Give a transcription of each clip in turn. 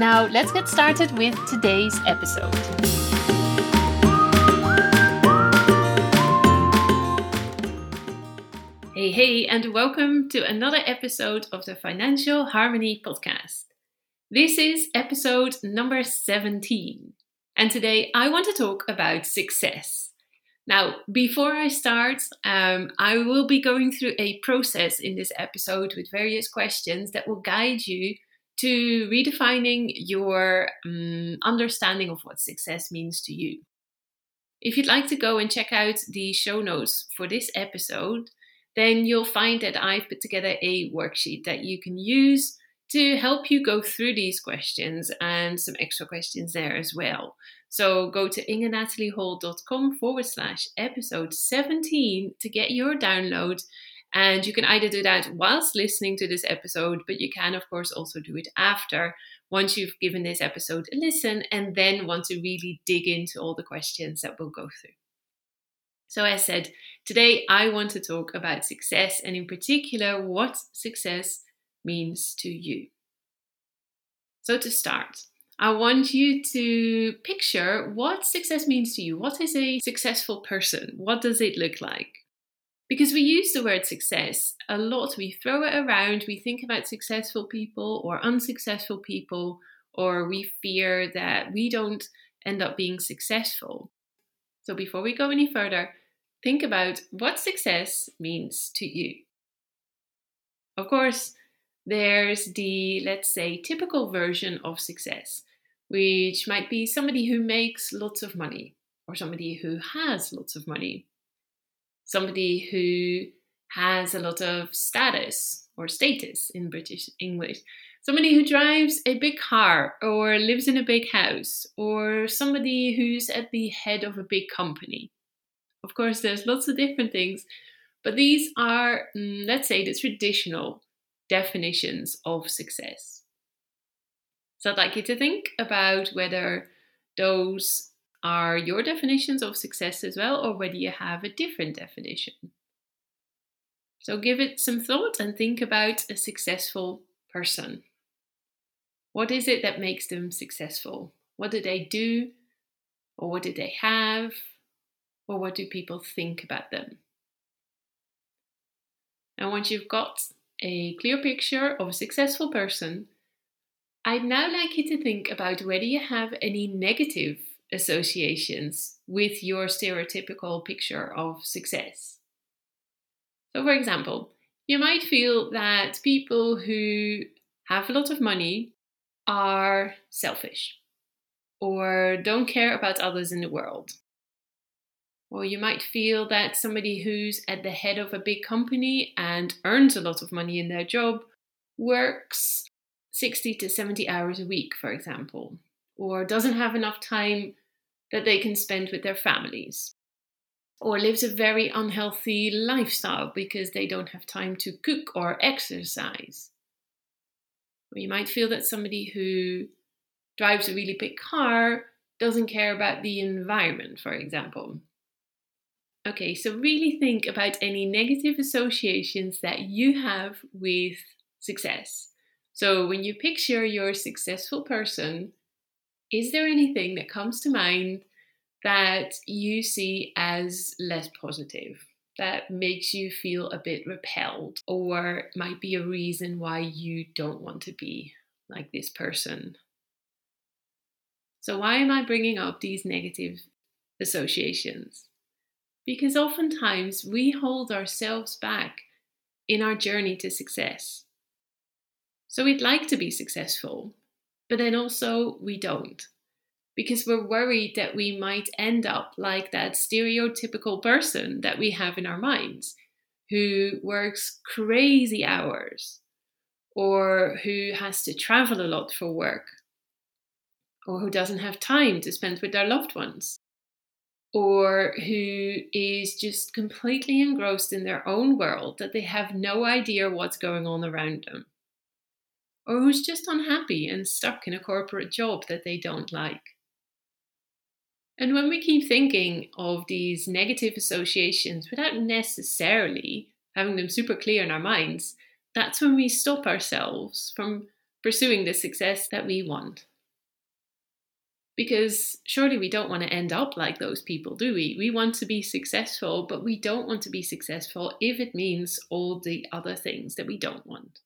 Now, let's get started with today's episode. Hey, hey, and welcome to another episode of the Financial Harmony Podcast. This is episode number 17, and today I want to talk about success. Now, before I start, um, I will be going through a process in this episode with various questions that will guide you to redefining your um, understanding of what success means to you. If you'd like to go and check out the show notes for this episode, then you'll find that I've put together a worksheet that you can use to help you go through these questions and some extra questions there as well. So go to ingenatalieHol.com forward slash episode 17 to get your download and you can either do that whilst listening to this episode, but you can, of course, also do it after once you've given this episode a listen and then want to really dig into all the questions that we'll go through. So, as said, today I want to talk about success and, in particular, what success means to you. So, to start, I want you to picture what success means to you. What is a successful person? What does it look like? Because we use the word success a lot. We throw it around, we think about successful people or unsuccessful people, or we fear that we don't end up being successful. So before we go any further, think about what success means to you. Of course, there's the, let's say, typical version of success, which might be somebody who makes lots of money or somebody who has lots of money somebody who has a lot of status or status in British English. Somebody who drives a big car or lives in a big house or somebody who's at the head of a big company. Of course, there's lots of different things, but these are, mm, let's say, the traditional definitions of success. So I'd like you to think about whether those are your definitions of success as well, or whether you have a different definition. So give it some thought and think about a successful person. What is it that makes them successful? What do they do? Or what do they have? Or what do people think about them? And once you've got a clear picture of a successful person, I'd now like you to think about whether you have any negative associations with your stereotypical picture of success. So, for example, you might feel that people who have a lot of money are selfish or don't care about others in the world. Or you might feel that somebody who's at the head of a big company and earns a lot of money in their job works 60 to 70 hours a week, for example, or doesn't have enough time that they can spend with their families, or lives a very unhealthy lifestyle because they don't have time to cook or exercise. Or you might feel that somebody who drives a really big car doesn't care about the environment, for example. Okay, so really think about any negative associations that you have with success. So when you picture your successful person, is there anything that comes to mind that you see as less positive? That makes you feel a bit repelled, or might be a reason why you don't want to be like this person. So, why am I bringing up these negative associations? Because oftentimes we hold ourselves back in our journey to success. So, we'd like to be successful, but then also we don't. Because we're worried that we might end up like that stereotypical person that we have in our minds who works crazy hours or who has to travel a lot for work, or who doesn't have time to spend with their loved ones, or who is just completely engrossed in their own world that they have no idea what's going on around them, or who's just unhappy and stuck in a corporate job that they don't like. And when we keep thinking of these negative associations without necessarily having them super clear in our minds, that's when we stop ourselves from pursuing the success that we want. Because surely we don't want to end up like those people, do we? We want to be successful, but we don't want to be successful if it means all the other things that we don't want.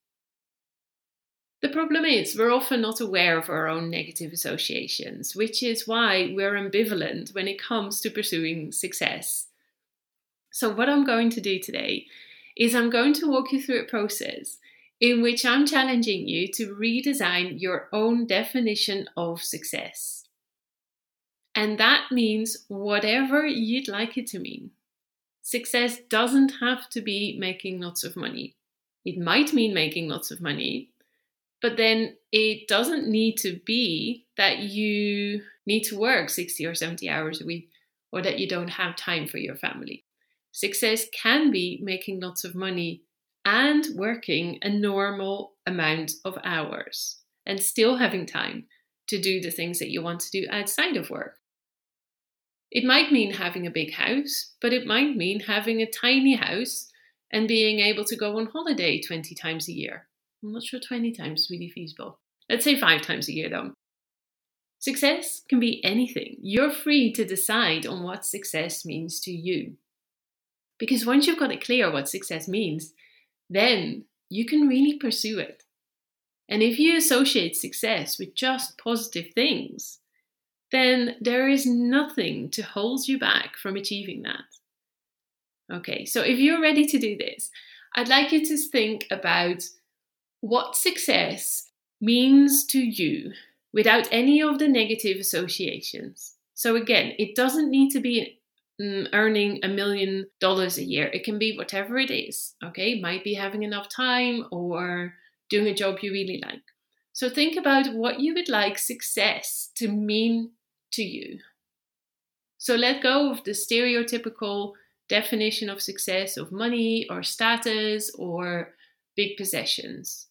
The problem is, we're often not aware of our own negative associations, which is why we're ambivalent when it comes to pursuing success. So, what I'm going to do today is I'm going to walk you through a process in which I'm challenging you to redesign your own definition of success. And that means whatever you'd like it to mean. Success doesn't have to be making lots of money. It might mean making lots of money, but then it doesn't need to be that you need to work 60 or 70 hours a week or that you don't have time for your family. Success can be making lots of money and working a normal amount of hours and still having time to do the things that you want to do outside of work. It might mean having a big house, but it might mean having a tiny house and being able to go on holiday 20 times a year. I'm not sure 20 times is really feasible. Let's say five times a year though. Success can be anything. You're free to decide on what success means to you. Because once you've got it clear what success means, then you can really pursue it. And if you associate success with just positive things, then there is nothing to hold you back from achieving that. Okay, so if you're ready to do this, I'd like you to think about what success means to you without any of the negative associations. So, again, it doesn't need to be mm, earning a million dollars a year. It can be whatever it is, okay? Might be having enough time or doing a job you really like. So, think about what you would like success to mean to you. So, let go of the stereotypical definition of success of money or status or big possessions.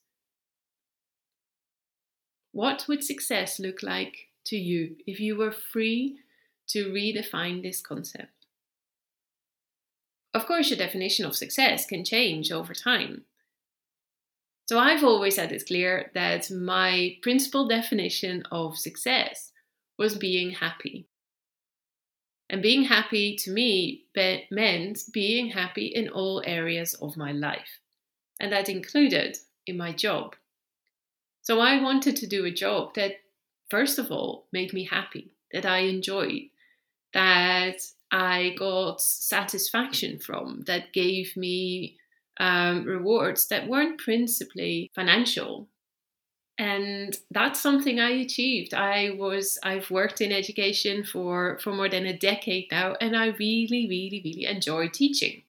What would success look like to you if you were free to redefine this concept? Of course, your definition of success can change over time. So, I've always had it clear that my principal definition of success was being happy. And being happy to me meant being happy in all areas of my life. And that included in my job. So I wanted to do a job that, first of all, made me happy, that I enjoyed, that I got satisfaction from, that gave me um, rewards that weren't principally financial. And that's something I achieved. I was I've worked in education for for more than a decade now, and I really, really, really enjoy teaching.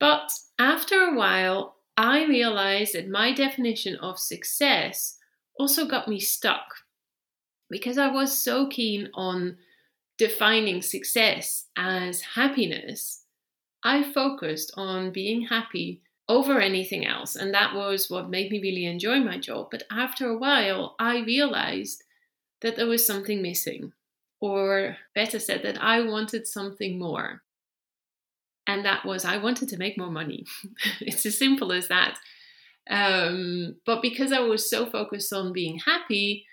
But after a while, I realized that my definition of success also got me stuck because I was so keen on defining success as happiness. I focused on being happy over anything else, and that was what made me really enjoy my job. But after a while, I realized that there was something missing, or better said, that I wanted something more and that was I wanted to make more money. it's as simple as that. Um, but because I was so focused on being happy,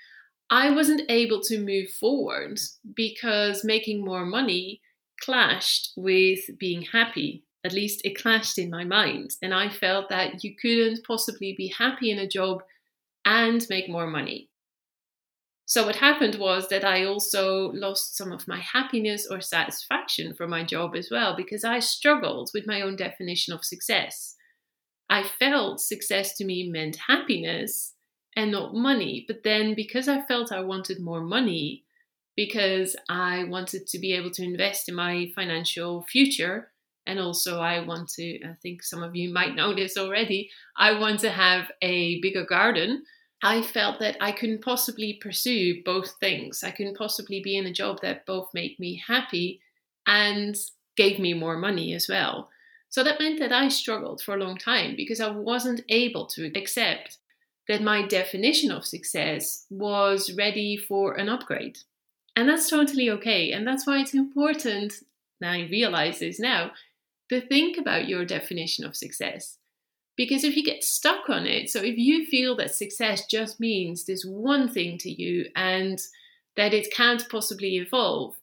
I wasn't able to move forward because making more money clashed with being happy. At least it clashed in my mind. And I felt that you couldn't possibly be happy in a job and make more money. So, what happened was that I also lost some of my happiness or satisfaction from my job as well because I struggled with my own definition of success. I felt success to me meant happiness and not money. But then, because I felt I wanted more money, because I wanted to be able to invest in my financial future And also, I want to, I think some of you might know this already, I want to have a bigger garden. I felt that I couldn't possibly pursue both things. I couldn't possibly be in a job that both made me happy and gave me more money as well. So that meant that I struggled for a long time because I wasn't able to accept that my definition of success was ready for an upgrade. And that's totally okay. And that's why it's important, and I realize this now, to think about your definition of success. Because if you get stuck on it, so if you feel that success just means this one thing to you and that it can't possibly evolve,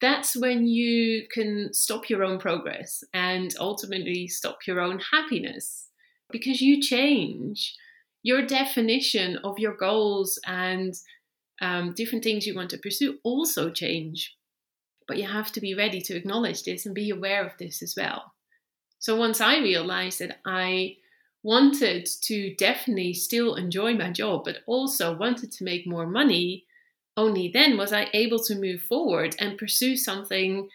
that's when you can stop your own progress and ultimately stop your own happiness because you change your definition of your goals and um, different things you want to pursue also change. But you have to be ready to acknowledge this and be aware of this as well. So once I realized that I wanted to definitely still enjoy my job, but also wanted to make more money, only then was I able to move forward and pursue something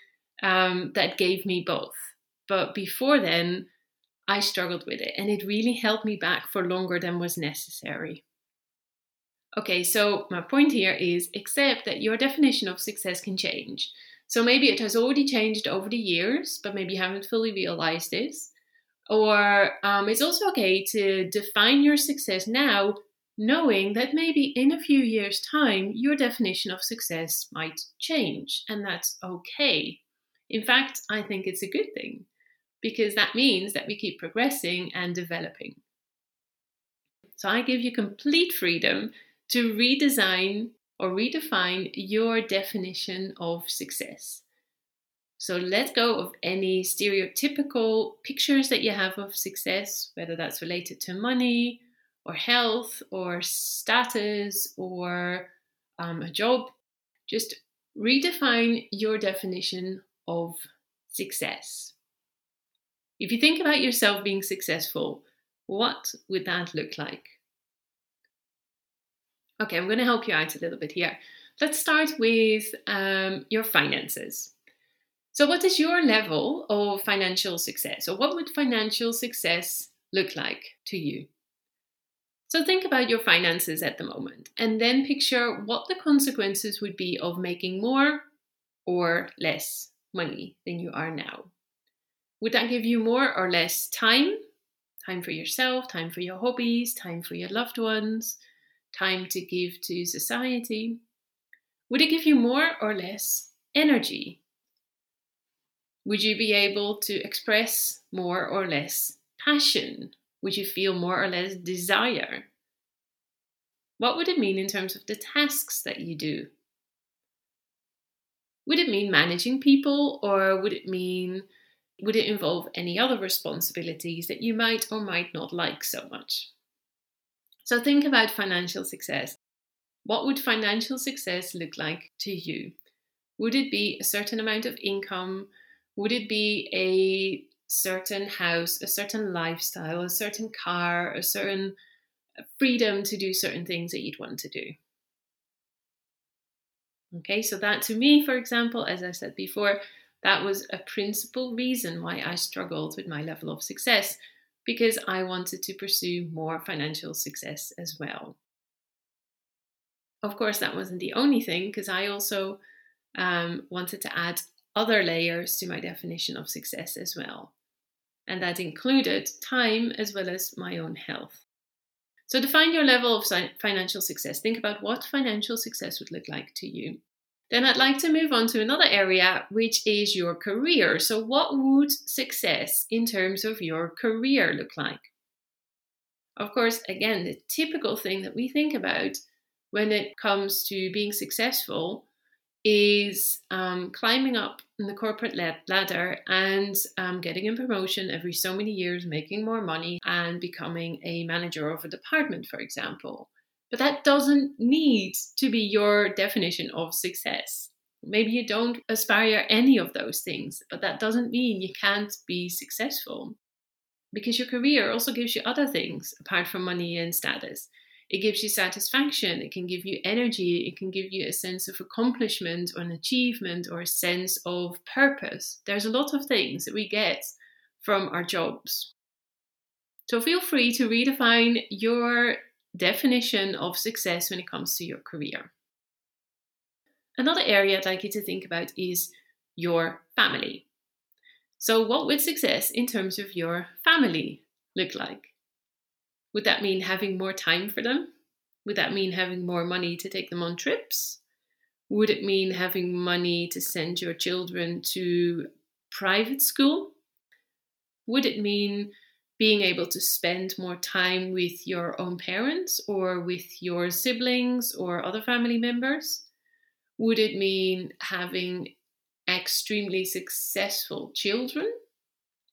um, that gave me both. But before then, I struggled with it and it really held me back for longer than was necessary. Okay, so my point here is accept that your definition of success can change. So maybe it has already changed over the years, but maybe you haven't fully realized this. Or um, it's also okay to define your success now, knowing that maybe in a few years' time, your definition of success might change, and that's okay. In fact, I think it's a good thing because that means that we keep progressing and developing. So I give you complete freedom to redesign or redefine your definition of success. So let go of any stereotypical pictures that you have of success, whether that's related to money or health or status or um, a job. Just redefine your definition of success. If you think about yourself being successful, what would that look like? Okay, I'm going to help you out a little bit here. Let's start with um, your finances. So, what is your level of financial success, or what would financial success look like to you? So, think about your finances at the moment and then picture what the consequences would be of making more or less money than you are now. Would that give you more or less time? Time for yourself, time for your hobbies, time for your loved ones, time to give to society? Would it give you more or less energy? Would you be able to express more or less passion? Would you feel more or less desire? What would it mean in terms of the tasks that you do? Would it mean managing people or would it mean would it involve any other responsibilities that you might or might not like so much? So think about financial success. What would financial success look like to you? Would it be a certain amount of income? Would it be a certain house, a certain lifestyle, a certain car, a certain freedom to do certain things that you'd want to do? Okay, so that to me, for example, as I said before, that was a principal reason why I struggled with my level of success because I wanted to pursue more financial success as well. Of course, that wasn't the only thing because I also um, wanted to add other layers to my definition of success as well. And that included time as well as my own health. So, define your level of financial success. Think about what financial success would look like to you. Then I'd like to move on to another area, which is your career. So, what would success in terms of your career look like? Of course, again, the typical thing that we think about when it comes to being successful is um, climbing up the corporate ladder and um, getting a promotion every so many years, making more money, and becoming a manager of a department, for example. But that doesn't need to be your definition of success. Maybe you don't aspire any of those things, but that doesn't mean you can't be successful. Because your career also gives you other things apart from money and status. It gives you satisfaction, it can give you energy, it can give you a sense of accomplishment or an achievement or a sense of purpose. There's a lot of things that we get from our jobs. So feel free to redefine your definition of success when it comes to your career. Another area I'd like you to think about is your family. So, what would success in terms of your family look like? Would that mean having more time for them? Would that mean having more money to take them on trips? Would it mean having money to send your children to private school? Would it mean being able to spend more time with your own parents or with your siblings or other family members? Would it mean having extremely successful children?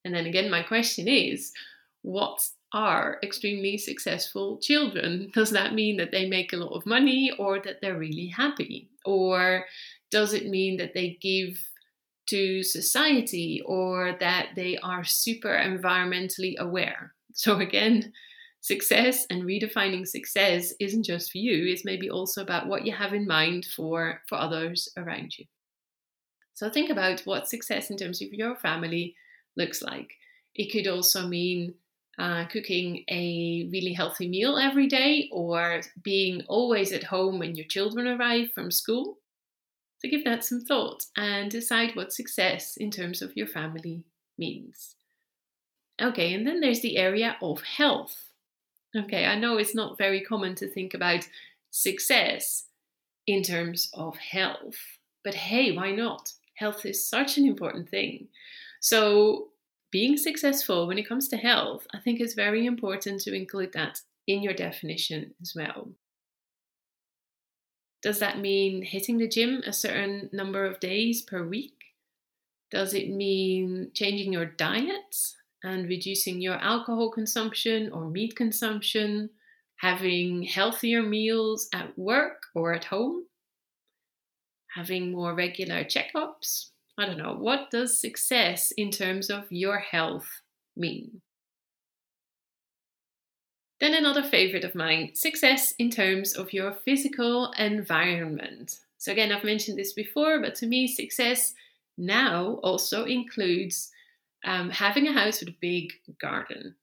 And then again, my question is what are extremely successful children? Does that mean that they make a lot of money or that they're really happy? Or does it mean that they give to society or that they are super environmentally aware? So, again, success and redefining success isn't just for you, it's maybe also about what you have in mind for, for others around you. So, think about what success in terms of your family looks like. It could also mean uh, cooking a really healthy meal every day or being always at home when your children arrive from school. So give that some thought and decide what success in terms of your family means. Okay, and then there's the area of health. Okay, I know it's not very common to think about success in terms of health, but hey, why not? Health is such an important thing. So, being successful when it comes to health, I think it's very important to include that in your definition as well. Does that mean hitting the gym a certain number of days per week? Does it mean changing your diet and reducing your alcohol consumption or meat consumption? Having healthier meals at work or at home? Having more regular checkups? I don't know, what does success in terms of your health mean? Then another favorite of mine success in terms of your physical environment. So, again, I've mentioned this before, but to me, success now also includes um, having a house with a big garden.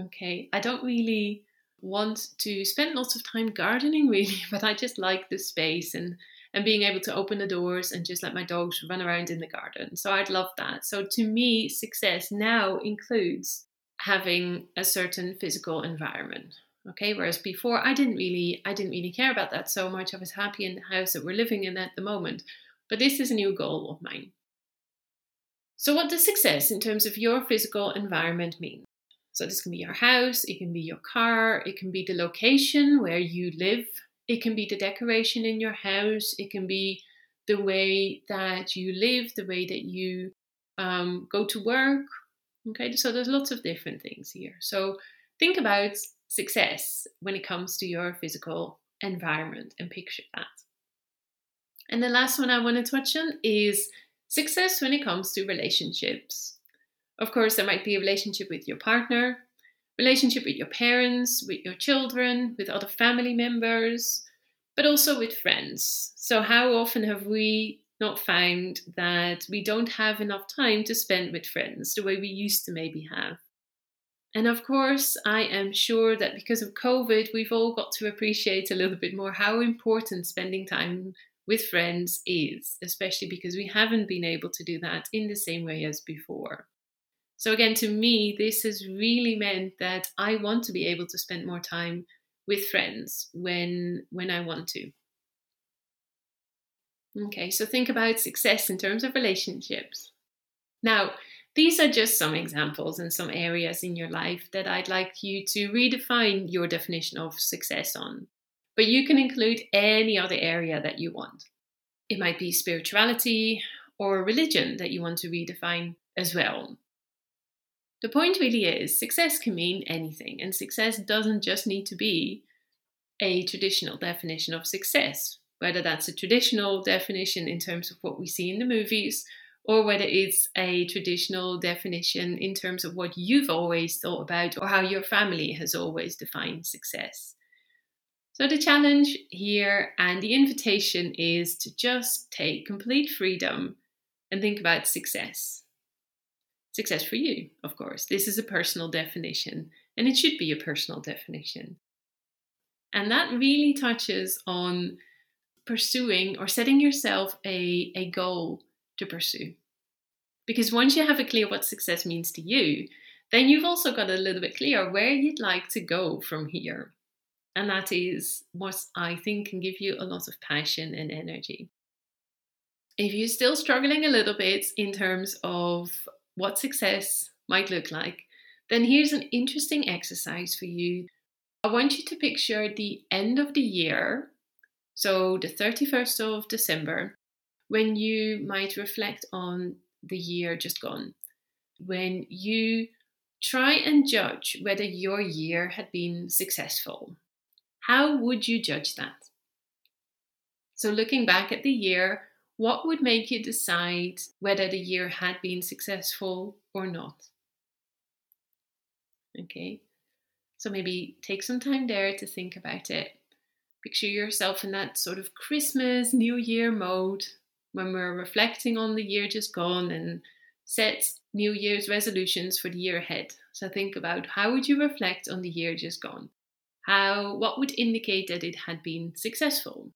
Okay, I don't really want to spend lots of time gardening, really, but I just like the space and and being able to open the doors and just let my dogs run around in the garden. So I'd love that. So to me, success now includes having a certain physical environment. Okay, whereas before I didn't really I didn't really care about that so much. I was happy in the house that we're living in at the moment. But this is a new goal of mine. So what does success in terms of your physical environment mean? So this can be your house, it can be your car, it can be the location where you live it can be the decoration in your house, it can be the way that you live, the way that you um, go to work. Okay, so there's lots of different things here. So think about success when it comes to your physical environment and picture that. And the last one I want to touch on is success when it comes to relationships. Of course, there might be a relationship with your partner, relationship with your parents, with your children, with other family members, but also with friends. So, how often have we not found that we don't have enough time to spend with friends the way we used to maybe have? And of course, I am sure that because of COVID, we've all got to appreciate a little bit more how important spending time with friends is, especially because we haven't been able to do that in the same way as before. So again, to me, this has really meant that I want to be able to spend more time with friends when when I want to. Okay, so think about success in terms of relationships. Now, these are just some examples and some areas in your life that I'd like you to redefine your definition of success on. But you can include any other area that you want. It might be spirituality or religion that you want to redefine as well. The point really is success can mean anything, and success doesn't just need to be a traditional definition of success, whether that's a traditional definition in terms of what we see in the movies, or whether it's a traditional definition in terms of what you've always thought about or how your family has always defined success. So, the challenge here and the invitation is to just take complete freedom and think about success. Success for you, of course. This is a personal definition, and it should be a personal definition. And that really touches on pursuing or setting yourself a, a goal to pursue. Because once you have it clear what success means to you, then you've also got a little bit clear where you'd like to go from here. And that is what I think can give you a lot of passion and energy. If you're still struggling a little bit in terms of what success might look like, then here's an interesting exercise for you. I want you to picture the end of the year, so the 31st of December, when you might reflect on the year just gone, when you try and judge whether your year had been successful. How would you judge that? So, looking back at the year, what would make you decide whether the year had been successful or not? Okay, so maybe take some time there to think about it. Picture yourself in that sort of Christmas, New Year mode when we're reflecting on the year just gone and set New Year's resolutions for the year ahead. So think about how would you reflect on the year just gone? How what would indicate that it had been successful?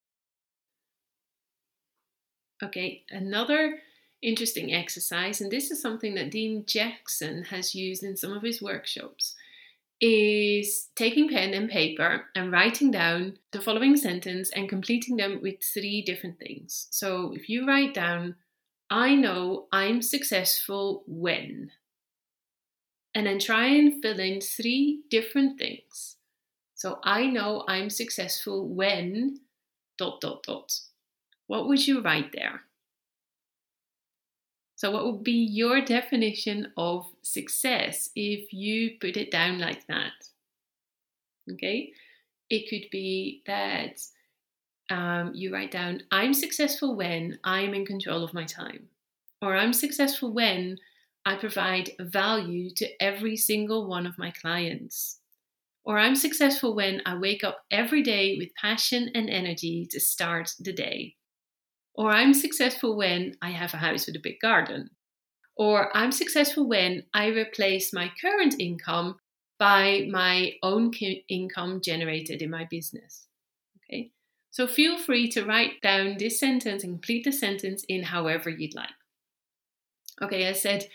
Okay, another interesting exercise, and this is something that Dean Jackson has used in some of his workshops, is taking pen and paper and writing down the following sentence and completing them with three different things. So if you write down, I know I'm successful when, and then try and fill in three different things. So I know I'm successful when dot dot dot. What would you write there? So, what would be your definition of success if you put it down like that? Okay, it could be that um, you write down, I'm successful when I'm in control of my time, or I'm successful when I provide value to every single one of my clients. Or I'm successful when I wake up every day with passion and energy to start the day. Or I'm successful when I have a house with a big garden. Or I'm successful when I replace my current income by my own income generated in my business. Okay. So feel free to write down this sentence and complete the sentence in however you'd like. Okay, I said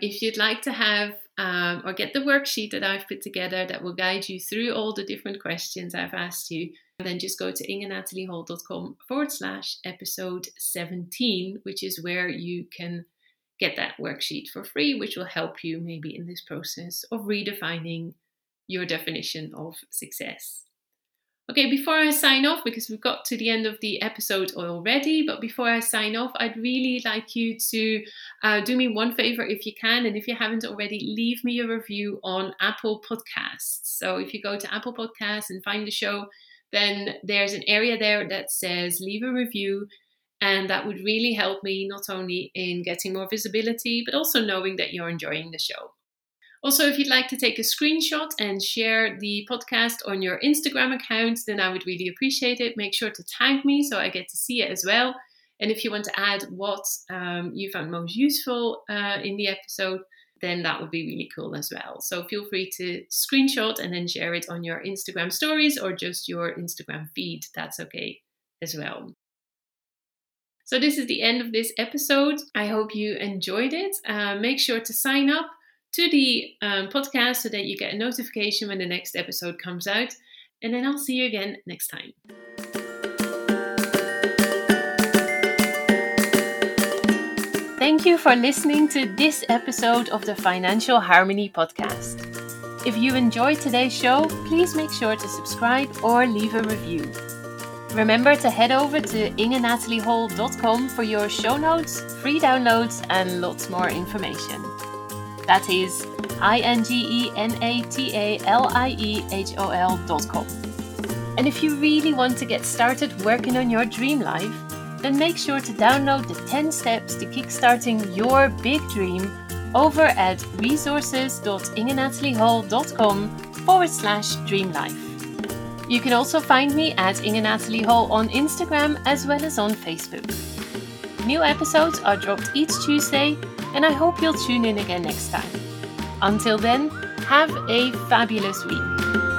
if you'd like to have um, or get the worksheet that I've put together that will guide you through all the different questions I've asked you, then just go to ingenataliehol.com forward slash episode 17, which is where you can get that worksheet for free, which will help you maybe in this process of redefining your definition of success. Okay, before I sign off, because we've got to the end of the episode already, but before I sign off, I'd really like you to uh, do me one favor if you can, and if you haven't already, leave me a review on Apple Podcasts. So if you go to Apple Podcasts and find the show, then there's an area there that says leave a review. And that would really help me not only in getting more visibility, but also knowing that you're enjoying the show. Also, if you'd like to take a screenshot and share the podcast on your Instagram account, then I would really appreciate it. Make sure to tag me so I get to see it as well. And if you want to add what um, you found most useful uh, in the episode, then that would be really cool as well. So feel free to screenshot and then share it on your Instagram stories or just your Instagram feed. That's okay as well. So, this is the end of this episode. I hope you enjoyed it. Uh, make sure to sign up to the um, podcast so that you get a notification when the next episode comes out. And then I'll see you again next time. Thank you for listening to this episode of the Financial Harmony Podcast. If you enjoyed today's show, please make sure to subscribe or leave a review. Remember to head over to ingenataliehol.com for your show notes, free downloads, and lots more information. That is I N G E N A T A L I E H O L.com. And if you really want to get started working on your dream life, then make sure to download the 10 steps to kickstarting your big dream over at resources.ingenataliehol.com forward slash dream life. You can also find me at Inge Natalie Hol on Instagram as well as on Facebook. New episodes are dropped each Tuesday, and I hope you'll tune in again next time. Until then, have a fabulous week.